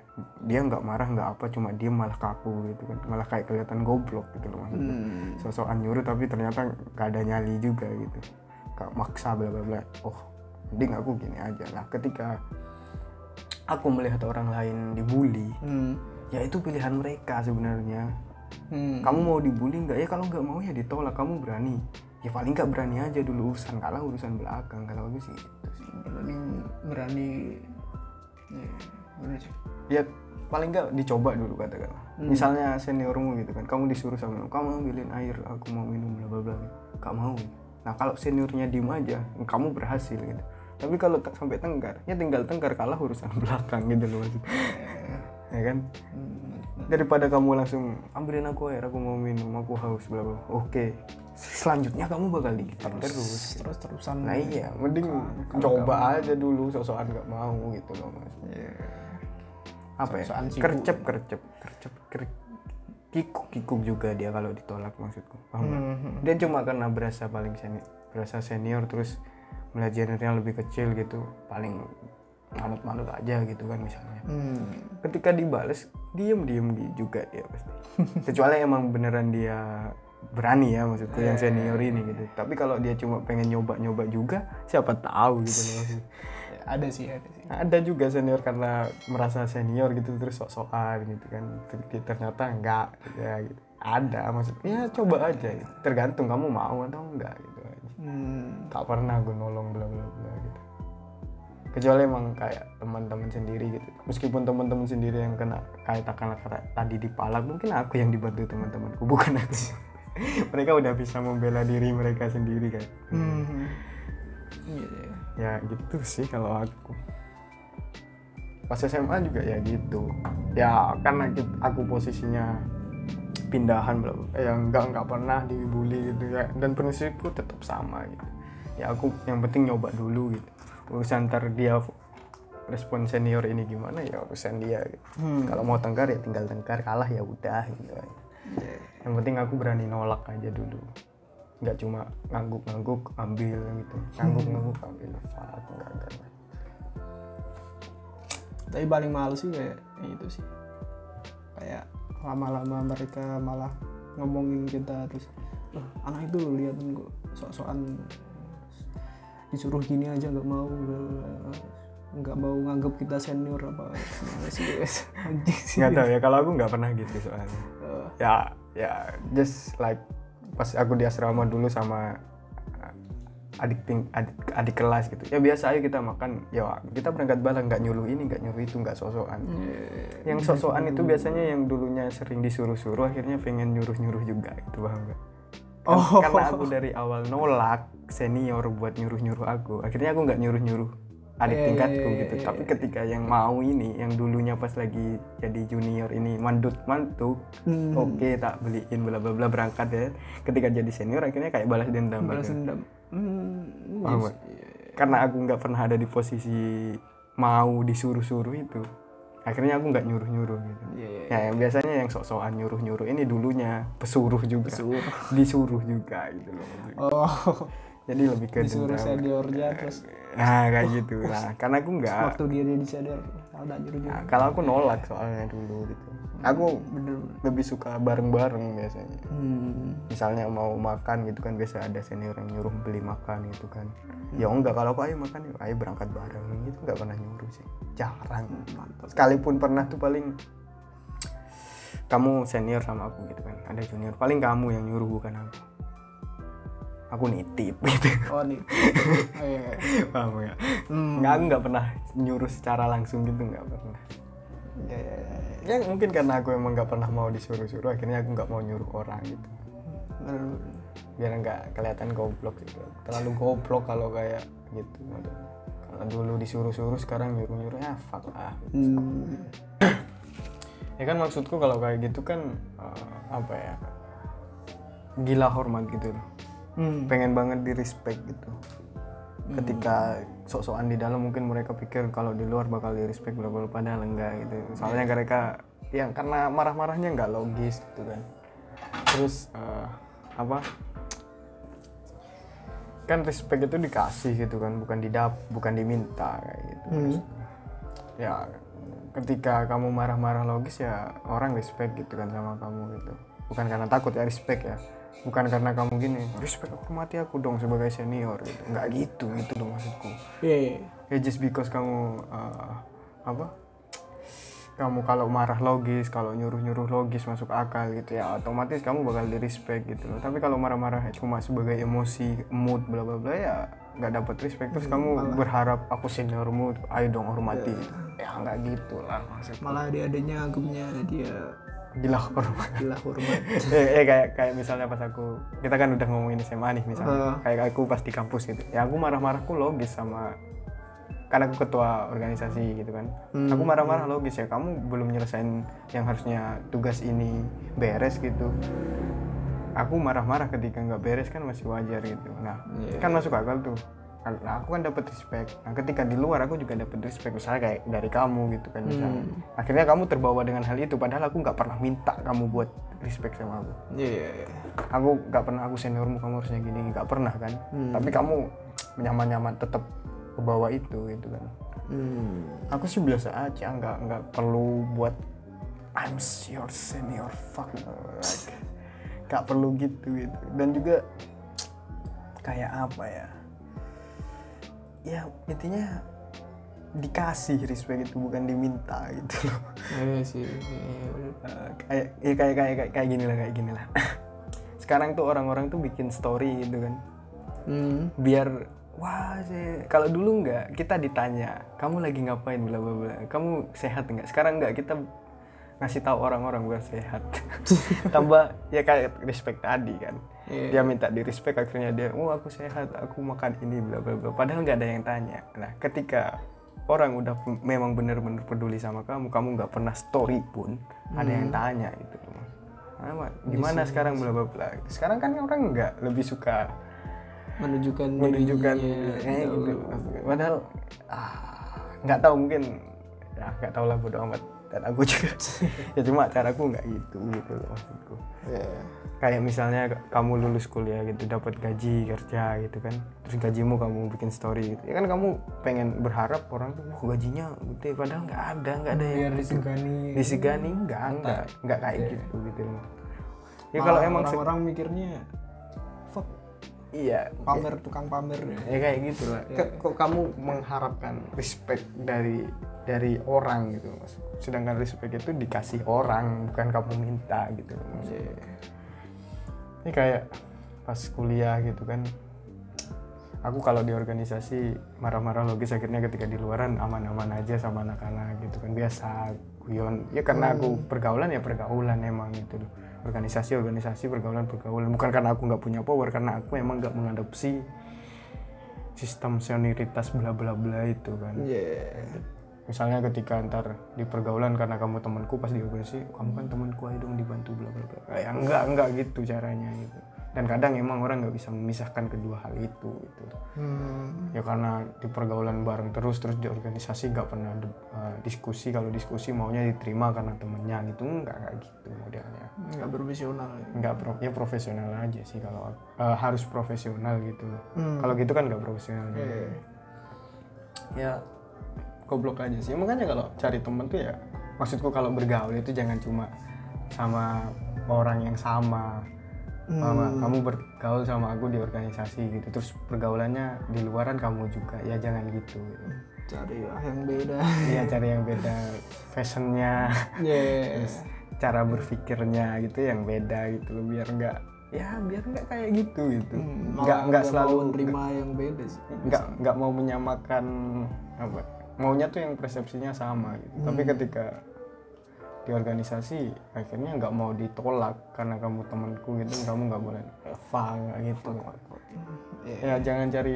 Dia nggak marah nggak apa cuma dia malah kaku gitu kan malah kayak kelihatan goblok gitu loh maksudnya. Hmm. sosokan nyuruh tapi ternyata nggak ada nyali juga gitu. Gak maksa bla bla bla. Oh mending aku gini aja lah. Ketika aku melihat orang lain dibully Hmm. Ya itu pilihan mereka sebenarnya. Hmm. kamu mau dibully nggak? Ya kalau nggak mau ya ditolak. Kamu berani. Ya paling nggak berani aja dulu urusan kalah urusan belakang. Kalau sih gitu sih. Berani berani ya, ya paling nggak dicoba dulu katakanlah. Misalnya seniormu gitu kan kamu disuruh sama kamu ambilin air aku mau minum bla bla bla. Nggak mau. Nah kalau seniornya diem aja kamu berhasil gitu. Tapi kalau sampai tengkar ya tinggal tengkar kalah urusan belakang gitu loh ya kan? Daripada kamu langsung ambilin aku air aku mau minum aku haus bla bla oke. Selanjutnya kamu bakal digitar terus terus. terusan nah iya mending coba aja dulu sosokan nggak mau gitu loh mas. Iya. apa ya? Sok-sokan sibuk. kercep kercep kercep ker- kikuk kikuk juga dia kalau ditolak maksudku. Paham? Mhm. dia cuma karena berasa paling senior berasa senior terus melihat juniornya lebih kecil gitu. Paling manut-manut aja gitu kan misalnya. Hmm. ketika dibales diem diem di- juga dia pasti. Kecuali emang beneran dia berani ya maksudku yang senior ini gitu. Tapi kalau dia cuma pengen nyoba nyoba juga siapa tahu gitu loh. Ada sih ada sih. Ada juga senior karena merasa senior gitu terus sok-sokan gitu kan. Ter- ternyata enggak ya gitu. Ada maksudnya coba aja gitu. tergantung kamu mau atau enggak gitu aja. Hmm. tak pernah gue nolong bla bla bla gitu kecuali emang kayak teman-teman sendiri gitu. Meskipun teman-teman sendiri yang kena kayak takkan kata tadi dipalak mungkin aku yang dibantu teman-temanku bukan aku mereka udah bisa membela diri mereka sendiri kan. Hmm. Iya, iya. ya gitu sih kalau aku. Pas SMA juga ya gitu. Ya karena aku posisinya pindahan bla bla, ya enggak enggak pernah dibully gitu ya. Dan prinsipku tetap sama gitu. Ya aku yang penting nyoba dulu gitu urusan ntar dia respon senior ini gimana ya urusan dia gitu. Hmm. kalau mau tengkar ya tinggal tengkar kalah ya udah gitu. Aja. yang penting aku berani nolak aja dulu. Nggak cuma ngangguk-ngangguk ambil gitu. Ngangguk-ngangguk ambil. Fuck enggak enggak, tapi paling males sih kayak itu sih. Kayak lama-lama mereka malah ngomongin kita terus loh anak itu liatin kok sok-sokan disuruh gini aja nggak mau nggak mau nganggap kita senior apa. Nggak tahu ya kalau aku nggak pernah gitu soalnya. Eh, ya ya just like pas aku di asrama dulu sama uh, adik ting adik, adik kelas gitu. Ya biasa aja kita makan ya kita berangkat bareng nggak nyuruh ini nggak nyuruh itu nggak sosokan. Yang sosokan itu biasanya yang dulunya sering disuruh-suruh akhirnya pengen nyuruh-nyuruh juga gitu paham nggak? Kan- Oh. karena aku dari awal nolak senior buat nyuruh-nyuruh aku akhirnya aku nggak nyuruh-nyuruh adik Iya, tingkatku iya, gitu iya, tapi ketika yang mau ini yang dulunya pas lagi jadi junior ini mandut mantuk Hmm. oke tak beliin bla bla bla berangkat ya ketika jadi senior akhirnya kayak balas dendam balas gitu. dendam hmm, yes. nggak? karena aku nggak pernah ada di posisi mau disuruh-suruh itu akhirnya aku nggak nyuruh-nyuruh gitu. Iya, iya, ya yang biasanya yang sok-sokan nyuruh-nyuruh ini dulunya pesuruh juga. Pesuruh. disuruh juga gitu loh. Oh. Jadi lebih ke disuruh dendam. seniornya terus nah kayak gitu nah karena aku nggak waktu dia jadi senior ada nyuruh nyuruh nah, kalau aku nolak soalnya dulu gitu aku bener lebih suka bareng-bareng biasanya. Hmm. misalnya mau makan gitu kan biasa ada senior yang nyuruh beli makan gitu kan. Ya enggak kalau aku ayo makan yuk ayo berangkat bareng gitu nggak pernah nyuruh sih. Jarang. Sekalipun pernah tuh paling kamu senior sama aku gitu kan ada junior. Paling kamu yang nyuruh bukan aku. Aku nitip gitu. Oh nih oh, iya. iya. paham ya? Hmm. nggak aku nggak pernah nyuruh secara langsung gitu nggak pernah Iya, iya, iya. ya. Mungkin karena aku emang nggak pernah mau disuruh-suruh akhirnya aku nggak mau nyuruh orang gitu. Bener, biar nggak kelihatan goblok gitu. Terlalu goblok kalau kayak gitu kalau dulu disuruh-suruh sekarang nyuruh-nyuruh ya fuck lah. Hmm. ya kan maksudku kalau kayak gitu kan eh, apa ya gila hormat gitu loh. Hmm. pengen banget di respect gitu ketika sok-sokan di dalam mungkin mereka pikir kalau di luar bakal di respect bla bla padahal enggak gitu. Soalnya mereka yang karena marah-marahnya nggak logis gitu kan. Terus eh, apa? Kan respect itu dikasih gitu kan bukan didap bukan diminta kayak gitu. Hmm. ya ketika kamu marah-marah logis ya orang respect gitu kan sama kamu gitu. Bukan karena takut ya respect ya bukan karena kamu gini. Respect aku mati aku dong sebagai senior gitu. Nggak gitu gitu dong maksudku. Iya, iya. ya just because kamu uh, apa? Kamu kalau marah logis kalau nyuruh nyuruh logis masuk akal gitu ya otomatis kamu bakal di respect gitu loh. Tapi kalau marah-marah cuma sebagai emosi mood bla bla bla ya nggak dapat respect. Terus kamu berharap aku seniormu ayo dong hormati. Gitu. ya nggak gitu lah maksudku. Malah adik-adiknya anggapnya dia gila hormat gila hormat eh, eh, kayak kayak misalnya pas aku kita kan udah ngomongin SMA nih misalnya. Heeh. kayak aku pas di kampus gitu. Ya aku marah-marahku logis sama karena aku ketua organisasi gitu kan. Hmm. aku marah-marah logis ya kamu belum nyelesain yang harusnya tugas ini beres gitu. Aku marah-marah ketika nggak beres kan masih wajar gitu. Nah Iya. kan masuk akal tuh nah, aku kan dapat respect. Nah ketika di luar aku juga dapat respect misalnya kayak dari kamu gitu kan misalnya. Hmm. akhirnya kamu terbawa dengan hal itu padahal aku nggak pernah minta kamu buat respect sama aku. Iya aku nggak pernah aku seniormu kamu harusnya gini nggak pernah kan. Hmm. tapi kamu nyaman-nyaman tetap ke bawah itu gitu kan. Hmm. aku sih biasa aja nggak nggak perlu buat I'm your senior fuck nggak perlu gitu gitu. Dan juga kayak apa ya ya intinya dikasih respect itu bukan diminta gitu loh. Iya sih. Iya, bener. Eh, kayak ya kayak kayak kayak, kayak gini lah kayak gini lah. Sekarang tuh orang-orang tuh bikin story gitu kan. Hmm. biar wah sih kalau dulu nggak kita ditanya kamu lagi ngapain? bla bla bla. Kamu sehat nggak? Sekarang nggak kita ngasih tahu orang-orang biar sehat. Tambah ya kayak respect tadi kan Iya. dia minta di respect akhirnya dia oh aku sehat aku makan ini bla bla bla. Padahal nggak ada yang tanya. Nah ketika orang udah memang bener-bener peduli sama kamu kamu nggak pernah story pun ada yang tanya gitu loh. Nah, Mak, gimana sekarang bla bla bla? Sekarang kan orang nggak lebih suka menunjukkan menunjukkan kayak gitu padahal ah, nggak tahu mungkin ya nggak tahu lah bodo amat dan aku juga. Ya cuma caraku nggak gitu gitu loh maksudku. Iya. kayak misalnya kamu lulus kuliah gitu dapat gaji kerja gitu kan. Terus gajimu kamu bikin story gitu. Ya kan kamu pengen berharap orang tuh wah gajinya gede padahal nggak ada nggak ada yang biar disegani. Disegani nggak nggak nggak kayak gitu gitu loh. Ya kalau emang orang-orang mikirnya iya. Pamer tukang pamer ya. Kayak gitu lah. Ke- kok kamu mengharapkan respect dari dari orang gitu mas. Sedangkan respect itu dikasih orang bukan kamu minta gitu Mas. Iya. ini kayak pas kuliah gitu kan aku kalau di organisasi marah-marah logis akhirnya ketika di luaran aman-aman aja sama anak-anak gitu kan biasa guyon. Ya karena aku pergaulan ya pergaulan emang gitu loh organisasi organisasi pergaulan pergaulan bukan karena aku nggak punya power karena aku emang nggak mengadopsi sistem senioritas bla bla bla itu kan. Iya. misalnya ketika ntar di pergaulan karena kamu temanku pas di organisasi kamu kan temanku ayo dong dibantu bla bla bla ya enggak enggak gitu caranya gitu dan kadang emang orang nggak bisa memisahkan kedua hal itu gitu Hmm. ya karena di pergaulan bareng terus terus di organisasi nggak pernah de- uh, diskusi kalau diskusi maunya diterima karena temennya gitu enggak kayak gitu modelnya nggak profesional nggak pro ya profesional aja sih kalau uh, harus profesional gitu Hmm. kalau gitu kan nggak profesional juga. Iya. ya goblok aja sih makanya kalau cari temen tuh ya maksudku kalau bergaul itu jangan cuma sama orang yang sama Mama, kamu bergaul sama aku di organisasi gitu. Terus pergaulannya di luaran kamu juga. Ya jangan gitu, gitu. cari yang beda. Iya cari yang beda. Fashionnya. Terus cara berpikirnya gitu yang beda gitu. Biar nggak ya biar nggak kayak gitu gitu. Hmm, nggak nggak selalu menerima yang beda sih. nggak nggak mau menyamakan apa. Maunya tuh yang persepsinya sama gitu. Tapi ketika di organisasi akhirnya nggak mau ditolak karena kamu temanku gitu kamu nggak boleh Eva nggak gitu. Iya. ya jangan cari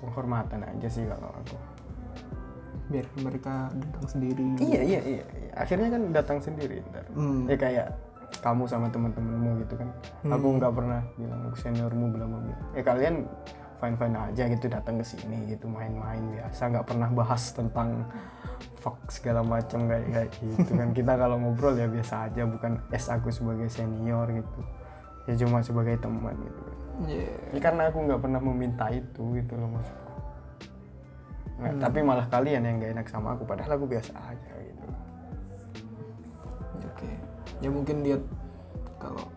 penghormatan aja sih kalau aku. Biar mereka datang sendiri. Iya iya iya iya. akhirnya kan datang sendiri ntar. Hmm. ya kayak kamu sama teman-temanmu gitu kan. Aku nggak pernah bilang aku seniormu bla. Ya kalian fine fine aja gitu datang ke sini gitu main-main biasa nggak pernah bahas tentang fuck segala macam kayak kayak gitu kan. Kita kalau ngobrol ya biasa aja bukan es aku sebagai senior gitu. Ya cuma sebagai teman gitu. Kan Iya. ya, karena aku nggak pernah meminta itu gitu loh maksudku. Nah, tapi malah kalian yang gak enak sama aku padahal aku biasa aja gitu. Oke. Ya mungkin dia kalau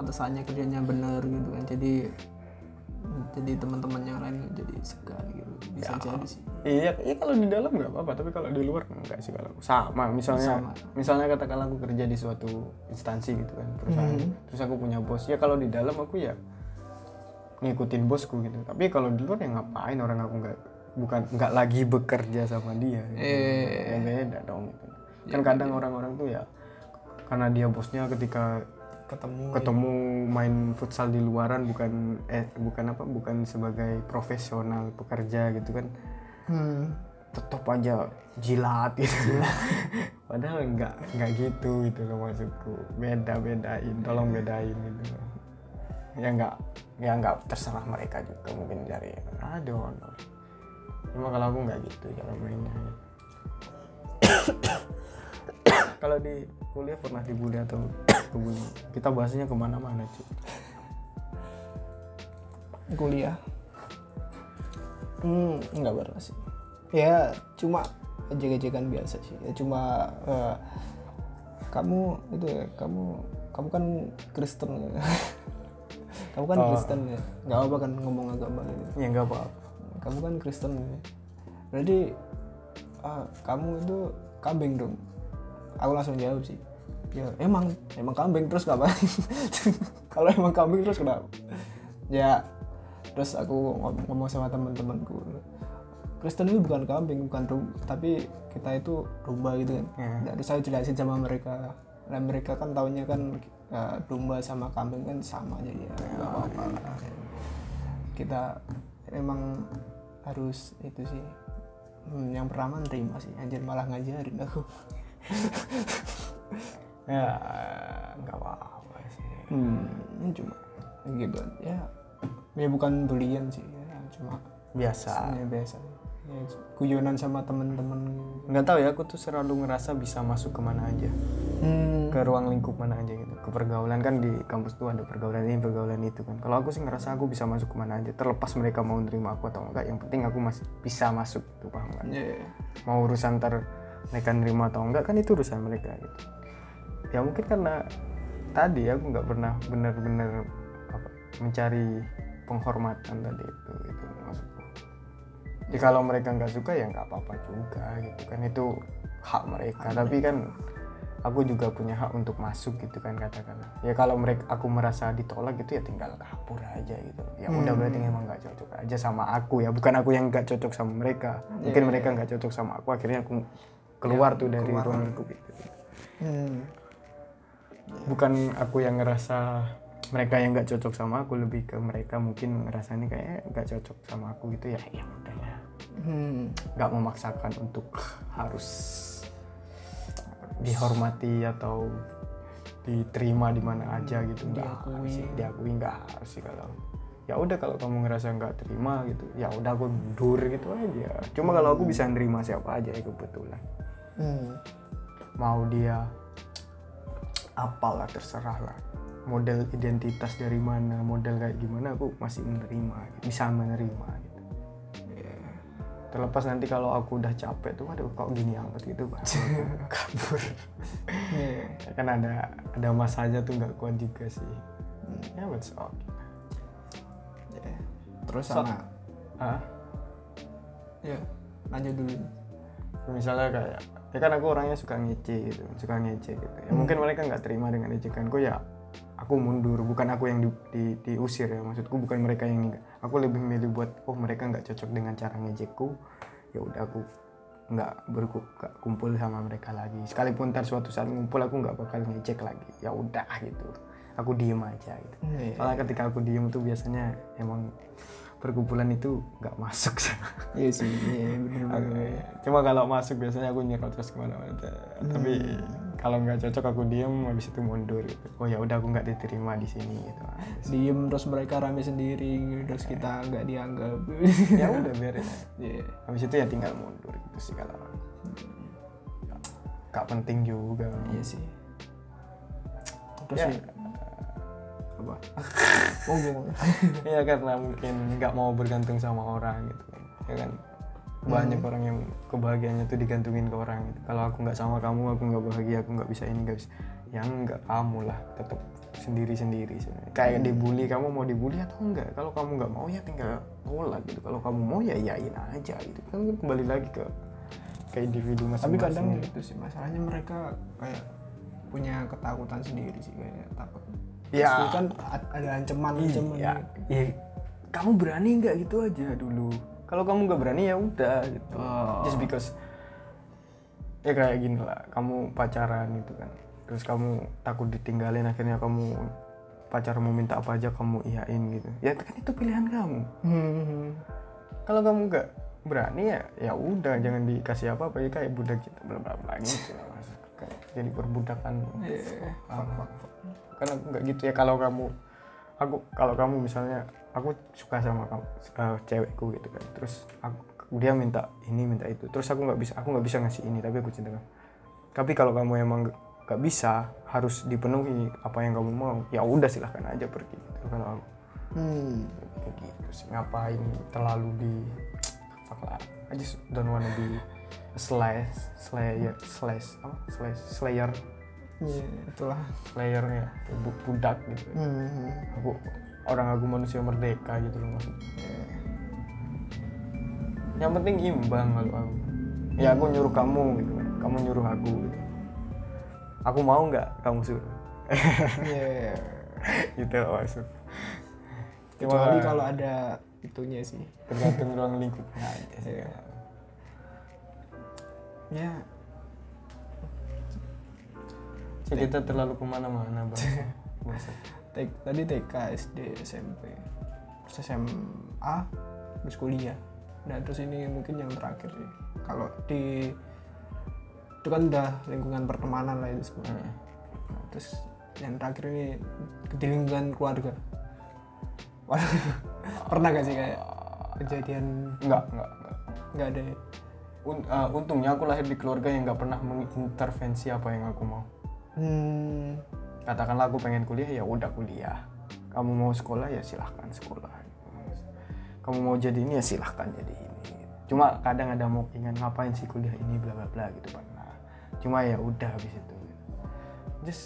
atasannya kerjanya benar gitu kan. Jadi jadi teman-teman yang lain jadi segan gitu bisa jadi sih Iya, iya kalau di dalam nggak apa-apa, tapi kalau di luar enggak sih kalau sama. Misalnya, Sama. misalnya katakanlah aku kerja di suatu instansi gitu kan perusahaan, terus aku punya bos. Ya kalau di dalam aku ya ngikutin bosku gitu. Tapi kalau di luar ya ngapain orang aku nggak bukan nggak lagi bekerja sama dia. Gitu. Eh. Ya beda dong gitu. Kan kadang orang-orang tuh ya karena dia bosnya ketika ketemu ketemu main futsal di luaran bukan eh bukan apa bukan sebagai profesional pekerja gitu kan hmm. tetap aja jilat gitu padahal nggak nggak gitu gitu loh maksudku beda bedain tolong bedain gitu loh. ya nggak ya nggak terserah mereka juga mungkin dari aduh no. cuma kalau aku nggak gitu cara mainnya kalau di kuliah pernah dibully atau kebuli kita bahasnya ke mana-mana cuy kuliah? Hmm nggak pernah sih. Ya cuma ejek-ejekan biasa sih. Ya cuma eh, kamu itu ya kamu kamu kan Kristen ya. kamu kan Kristen ya. Nggak apa kan ngomong agama gitu. Ya nggak apa kamu kan Kristen ya. berarti ah, kamu itu kambing dong aku langsung jawab sih. Ya emang emang kambing terus ngapain? Kalau emang kambing terus kenapa? Ya terus aku ngom- ngomong sama teman-temanku Kristen itu bukan kambing bukan domba tapi kita itu domba gitu kan. Ya. Nah, terus saya jelasin sama mereka. Nah mereka kan taunya kan eh, domba sama kambing kan sama jadi ya. Nggak apa-apa lah. kita emang harus itu sih. Hmm, yang pertama nerima sih. Anjir malah ngajarin aku ya nggak apa-apa sih. Hmm. Ini cuma gitu. ya ya bukan bulian sih ya cuma biasa. ya biasa. Ya, guyonan sama temen-temen. Nggak tahu ya aku tuh selalu ngerasa bisa masuk ke mana aja. Hmm. ke ruang lingkup mana aja gitu. Ke pergaulan kan di kampus tuh ada pergaulan ini pergaulan itu kan. Kalau aku sih ngerasa aku bisa masuk ke mana aja terlepas mereka mau nerima aku atau enggak yang penting aku masih bisa masuk tuh paham kan ya mau urusan ntar mereka nerima atau enggak kan itu urusan mereka gitu. Ya mungkin karena tadi aku nggak pernah benar-benar mencari penghormatan tadi itu itu maksudku. Ya kalau mereka nggak suka ya nggak apa-apa juga gitu kan itu hak mereka. Tapi kan aku juga punya hak untuk masuk gitu kan katakanlah. Ya kalau mereka aku merasa ditolak gitu ya tinggal kabur aja gitu. Ya udah berarti emang nggak cocok aja sama aku ya. Bukan aku yang nggak cocok sama mereka. Mungkin mereka nggak cocok sama aku akhirnya aku keluar tuh dari ruang lingkup itu hmm. bukan aku yang ngerasa mereka yang nggak cocok sama aku lebih ke mereka mungkin ngerasanya kayak nggak cocok sama aku gitu ya. Ya udah ya. Hmm. nggak memaksakan untuk harus dihormati atau diterima di mana aja gitu. Nggak Diakui. harus sih diakui nggak harus sih kalau ya udah kalau kamu ngerasa nggak terima gitu ya udah aku mundur gitu aja. Cuma kalau aku bisa nerima siapa aja ya kebetulan Hmm. mau dia apalah terserah lah model identitas dari mana model kayak gimana aku masih menerima gitu. bisa menerima gitu. Terlepas nanti kalau aku udah capek tuh aduh kok gini amat gitu aku kabur. Iya. kan ada ada masanya tuh nggak kuat juga sih. Ya what's up Ya. terus So- sama? Ya lanjut dulu. Misalnya kayak ya kan aku orangnya suka ngece gitu suka ngece gitu. Ya mungkin mereka nggak terima dengan ejekanku ya aku mundur bukan aku yang di, di- diusir ya. Maksudku bukan mereka yang nggak aku lebih milih buat oh mereka nggak cocok dengan cara ngejekku ya udah aku nggak berku- nggak kumpul sama mereka lagi. Sekalipun ntar suatu saat ngumpul aku nggak bakal ngejek lagi. Ya udah gitu. Aku diem aja gitu. Iya. soalnya ketika aku diem tuh biasanya emang perkumpulan itu nggak masuk iya sih iya bener Oke. Cuma kalau masuk biasanya aku nyerocos ke mana-mana. Tapi kalau nggak cocok aku diem, habis itu mundur gitu. Oh ya udah aku nggak diterima di sini gitu. diem terus mereka rame sendiri terus kita nggak dianggap ya udah biarin. Iya. Habis itu ya tinggal mundur gitu sih kalau. Gak penting juga. iya sih terus Ya. sih apa? Oh gue Iya karena mungkin nggak mau bergantung sama orang gitu. Kan. Ya kan. banyak orang yang kebahagiaannya tuh digantungin ke orang gitu. kalau aku nggak sama kamu aku nggak bahagia aku nggak bisa ini nggak bisa. Yang nggak kamu lah tetap sendiri sendiri sebenarnya. Kayak dibully kamu mau dibully atau enggak kalau kamu nggak mau ya tinggal tolak gitu. Kalau kamu mau ya iyain aja gitu. Kan kembali lagi ke ke individu tapi masing-masing kadang itu sih masalahnya mereka kayak punya ketakutan sendiri sih kayak takut Ya. Pasti kan ada ancaman ancaman iya. Iya kamu berani nggak gitu aja dulu? Kalau kamu nggak berani ya udah gitu. Oh. just because ya kayak gini lah kamu pacaran gitu kan. Terus kamu takut ditinggalin akhirnya kamu pacarmu minta apa aja kamu iyain gitu. Ya kan itu pilihan kamu. Hmm. kalau kamu nggak berani ya ya udah jangan dikasih apa apa ya kayak budak gitu bla bla bla gitu. Jadi perbudakan. Iya. Ah, karena nggak gitu ya kalau kamu aku kalau kamu misalnya aku suka sama kamu eh, cewekku gitu kan. Terus aku dia minta ini minta itu. Terus aku nggak bisa aku nggak bisa ngasih ini tapi aku cinta kamu tapi kalau kamu emang nggak- bisa harus dipenuhi apa yang kamu mau ya udah silahkan aja pergi gitu kalau aku Hmm. gitu sih ngapain terlalu di fuck lah. I just don't wanna be slash slayer slash apa? Slash slayer Iya, itulah bu- budak gitu. Hmm. aku orang aku manusia merdeka gitu loh maksudnya yang penting imbang kalau aku. Ya aku nyuruh kamu gitu. Kamu nyuruh aku gitu. Aku mau nggak kamu suruh? Iya. gitu loh maksud. Kecuali Cuma kalau ada itunya sih. Tergantung ruang lingkupnya aja sih. Iya. ya Kita terlalu ke mana-mana. T- tadi TK SD SMP terus SMA terus kuliah. Nah terus ini mungkin yang terakhir sih. Kalau di itu kan udah lingkungan pertemanan lah itu sebenarnya Hmm. Nah, terus yang terakhir ini di lingkungan keluarga. Waduh, pernah gak sih kayak kejadian? Enggak enggak enggak nggak ada ya? Un- uh, untungnya aku lahir di keluarga yang nggak pernah mengintervensi apa yang aku mau hmm, katakanlah aku pengen kuliah ya udah kuliah. Kamu mau sekolah ya silahkan sekolah. Kamu mau jadi ini ya silahkan jadi ini. Cuma kadang ada mau ingin ngapain sih kuliah ini? bla bla bla gitu pernah. Cuma ya udah habis itu. Just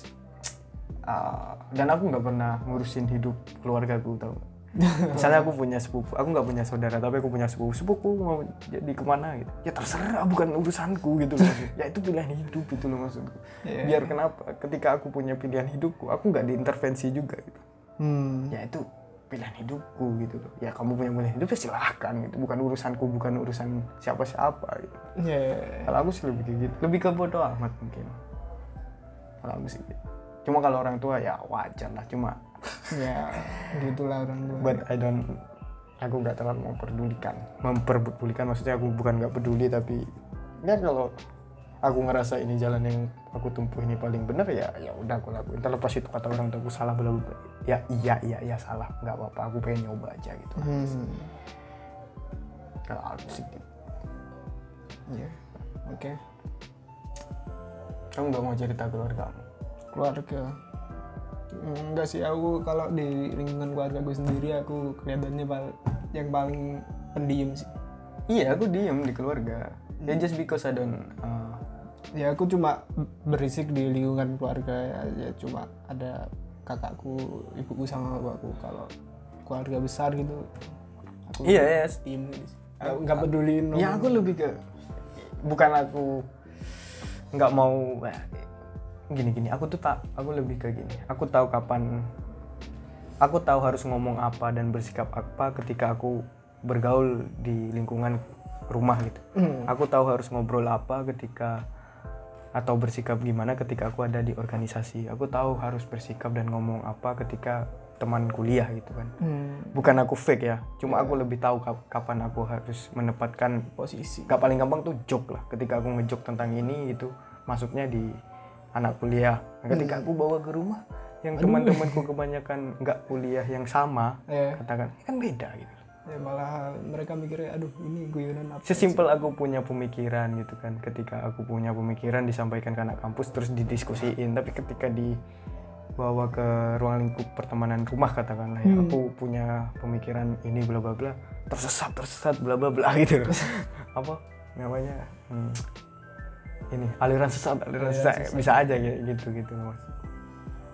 uh, dan aku nggak pernah ngurusin hidup keluargaku tau? Misalnya aku punya sepupu aku nggak punya saudara tapi aku punya sepupu sepupu mau jadi ke mana gitu. Ya terserah bukan urusanku gitu loh ya itu pilihan hidup gitu loh maksudku. Iya. biar kenapa ketika aku punya pilihan hidupku aku nggak diintervensi juga gitu. Hmm, ya itu pilihan hidupku gitu loh. Ya kamu punya pilihan hidup ya silahkan gitu. Bukan urusanku bukan urusan siapa siapa gitu ya kalau aku sih lebih gitu. Lebih ke bodoh amat mungkin. Kalau aku sih gitu. cuma kalau orang tua ya wajar lah. Cuma ya gitulah orang tua. But I don't aku nggak terlalu memperdulikan. Memperdulikan maksudnya aku bukan nggak peduli tapi ya kalau aku ngerasa ini jalan yang aku tempuh ini paling benar ya ya udah aku lakuin. Terlepas itu kata orang tua aku salah belum ya iya iya iya salah. Nggak apa-apa aku pengen nyoba aja gitu. Hmm, kalau aku sih gitu. ya oke. Kamu nggak mau cerita keluarga kamu? Keluarga enggak sih aku kalau di lingkungan keluarga gue sendiri aku kelihatannya pal- yang paling pendiam sih. Iya aku diem di keluarga. Ya just because I don't uh, ya aku cuma berisik di lingkungan keluarga ya, ya cuma ada kakakku ibuku sama bapakku kalau keluarga besar gitu aku iya yes. diem nggak peduliin ya aku lebih ke bukan aku nggak mau eh, gini gini aku tuh tak aku lebih ke gini. Aku tahu kapan aku tahu harus ngomong apa dan bersikap apa ketika aku bergaul di lingkungan rumah gitu. Hmm. aku tahu harus ngobrol apa ketika atau bersikap gimana ketika aku ada di organisasi. Aku tahu harus bersikap dan ngomong apa ketika teman kuliah gitu kan. Hmm, bukan aku fake ya cuma aku lebih tahu kap- kapan aku harus menempatkan posisi. Gak paling gampang tuh joke lah. Ketika aku ngejok tentang ini itu masuknya di anak kuliah. Nah, ketika aku bawa ke rumah yang teman-temanku kebanyakan nggak kuliah yang sama ya, katakan "Ini kan beda gitu. Ya malah mereka mikirnya aduh ini guyonan apa sesimpel aku punya pemikiran gitu kan. Ketika aku punya pemikiran disampaikan ke anak kampus terus didiskusiin. Tapi ketika di bawa ke ruang lingkup pertemanan rumah katakanlah ya Hmm. aku punya pemikiran ini bla bla bla. Tersesat tersesat bla bla bla gitu. Apa namanya? Hmm, ini aliran sesat aliran Aliran sesat. sesat. bisa aja gitu gitu mas.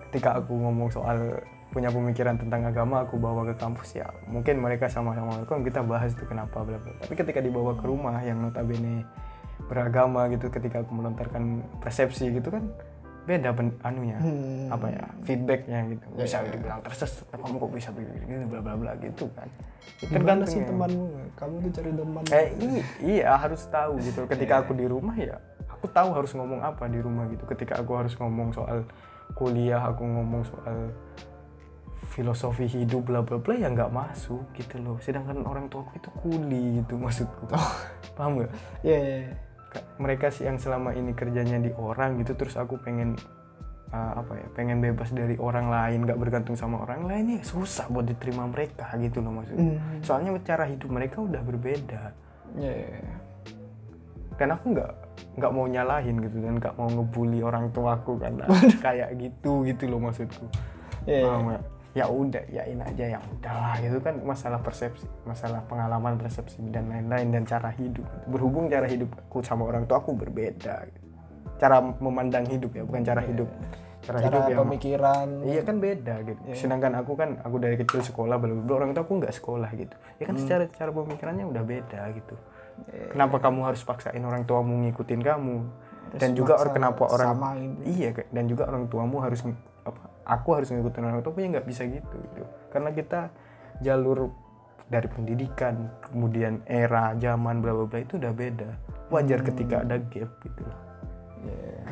Ketika aku ngomong soal punya pemikiran tentang agama aku bawa ke kampus ya mungkin mereka sama-sama kok kita bahas itu kenapa bla bla. Tapi ketika dibawa ke rumah yang notabene beragama gitu ketika aku melontarkan persepsi gitu kan beda pen, anunya Hmm. apa ya feedbacknya gitu Ya, bisa ya, dibilang tersesat kamu kok bisa begini bla bla bla gitu kan tergantung sih ya. temanmu? Kamu tuh cari teman. eh i- iya harus tahu gitu ketika Iya. aku di rumah ya aku tahu harus ngomong apa di rumah gitu ketika aku harus ngomong soal kuliah aku ngomong soal filosofi hidup bla bla bla ya nggak masuk gitu loh sedangkan orang tua aku itu kuli gitu maksudku paham nggak Iya, iya, iya. Ka- mereka sih yang selama ini kerjanya di orang gitu terus aku pengen uh, apa ya pengen bebas dari orang lain nggak bergantung sama orang lain ya susah buat diterima mereka gitu loh maksudnya Hmm. soalnya cara hidup mereka udah berbeda Iya, iya, iya. dan aku nggak nggak mau nyalahin gitu dan nggak mau ngebully orang tuaku karena kayak gitu gitu loh maksudku Iya, iya. Nggak? Ya udah yain aja yang udahlah itu kan masalah persepsi masalah pengalaman persepsi dan lain-lain dan cara hidup. Berhubung cara hidupku sama orang tua aku berbeda. Cara memandang hidup ya bukan cara hidup. Cara, Cara hidup yang pemikiran. iya kan beda gitu. Iya. sedangkan aku kan aku dari kecil sekolah belum orang tua aku nggak sekolah gitu. Ya kan secara cara pemikirannya udah beda gitu. Iya. kenapa kamu harus paksain orang tuamu ngikutin kamu? Terus dan juga or, kenapa orang samain. iya dan juga orang tuamu harus aku harus ngikutin orang tua punya nggak bisa gitu gitu. Karena kita jalur dari pendidikan kemudian era zaman bla bla bla itu udah beda. Wajar ketika ada gap gitu. Loh Iya.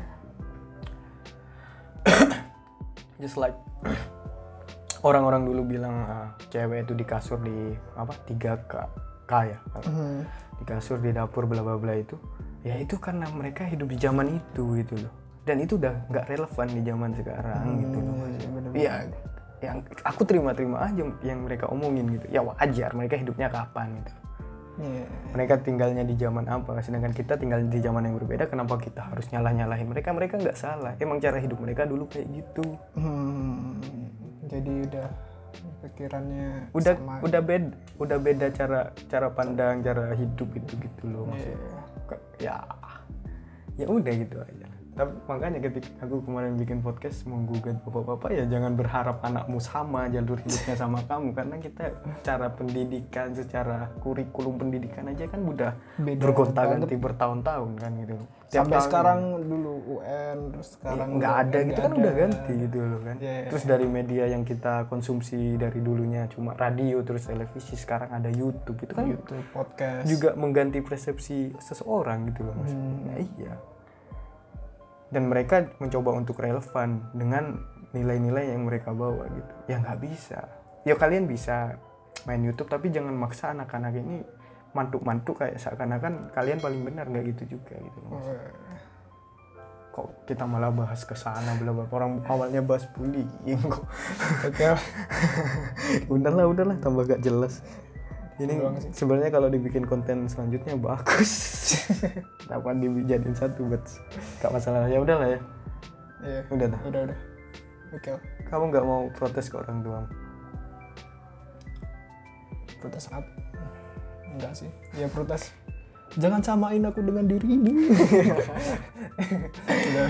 just like orang-orang dulu bilang ah, cewek itu di kasur di apa 3 k k ya? Hmm. di kasur di dapur bla bla bla itu. Ya itu karena mereka hidup di zaman itu gitu loh dan itu udah nggak relevan di zaman sekarang gitu loh Hmm, Mas. iya, iya yang aku terima-terima aja yang mereka omongin gitu ya wajar mereka hidupnya kapan gitu Iya. mereka tinggalnya di zaman apa sedangkan kita tinggal di zaman yang berbeda kenapa kita harus nyalah nyalahin mereka mereka nggak salah emang cara hidup mereka dulu kayak gitu Hmm. Jadi udah pikirannya udah sama. udah beda udah beda cara cara pandang cara hidup itu gitu loh maksudnya Iya. Ke- ya ya udah gitu aja tapi makanya ketika aku kemarin bikin podcast menggugat bapak-bapak ya jangan berharap anakmu sama jalur hidupnya sama kamu. Karena kita cara pendidikan secara kurikulum pendidikan aja kan udah bergonta-ganti bertahun-tahun kan gitu. Tiap Sampai tahun sekarang dulu UN terus ya, sekarang nggak udah ada gitu kan ada. udah ganti gitu loh kan. Iya, iya. terus dari media yang kita konsumsi dari dulunya cuma radio terus televisi sekarang ada YouTube itu kan. YouTube podcast. Juga mengganti persepsi seseorang gitu loh maksudnya Hmm. Nah, iya dan mereka mencoba untuk relevan dengan nilai-nilai yang mereka bawa gitu. Ya nggak bisa. Ya kalian bisa main YouTube tapi jangan maksa anak-anak ini mantuk-mantuk kayak seakan-akan kalian paling benar nggak gitu juga gitu. Loh maksudnya. Eh, kok kita malah bahas ke sana bla bla. Orang awalnya bahas bullying kok. Oke. Udahlah udahlah tambah gak jelas ini sebenarnya kalau dibikin konten selanjutnya bagus. Dapat dijadiin satu buat gak masalah. Ya udahlah ya. Iya. Udah dah. Udah udah. Oke. Kamu nggak mau protes ke orang tua protes apa? Enggak sih. Ya protes. Jangan samain aku dengan dirimu udah.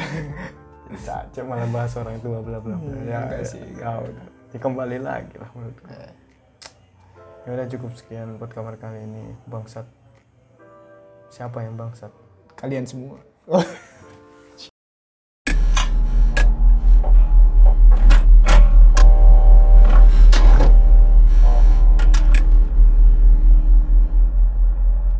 Caca malah bahas orang tua bla bla bla. Hmm, ya enggak ya, sih. ya udah. Ya kembali lagi lah menurutku. Eh, ya udah cukup sekian buat kamar kali ini bangsat. Siapa yang bangsat? Kalian semua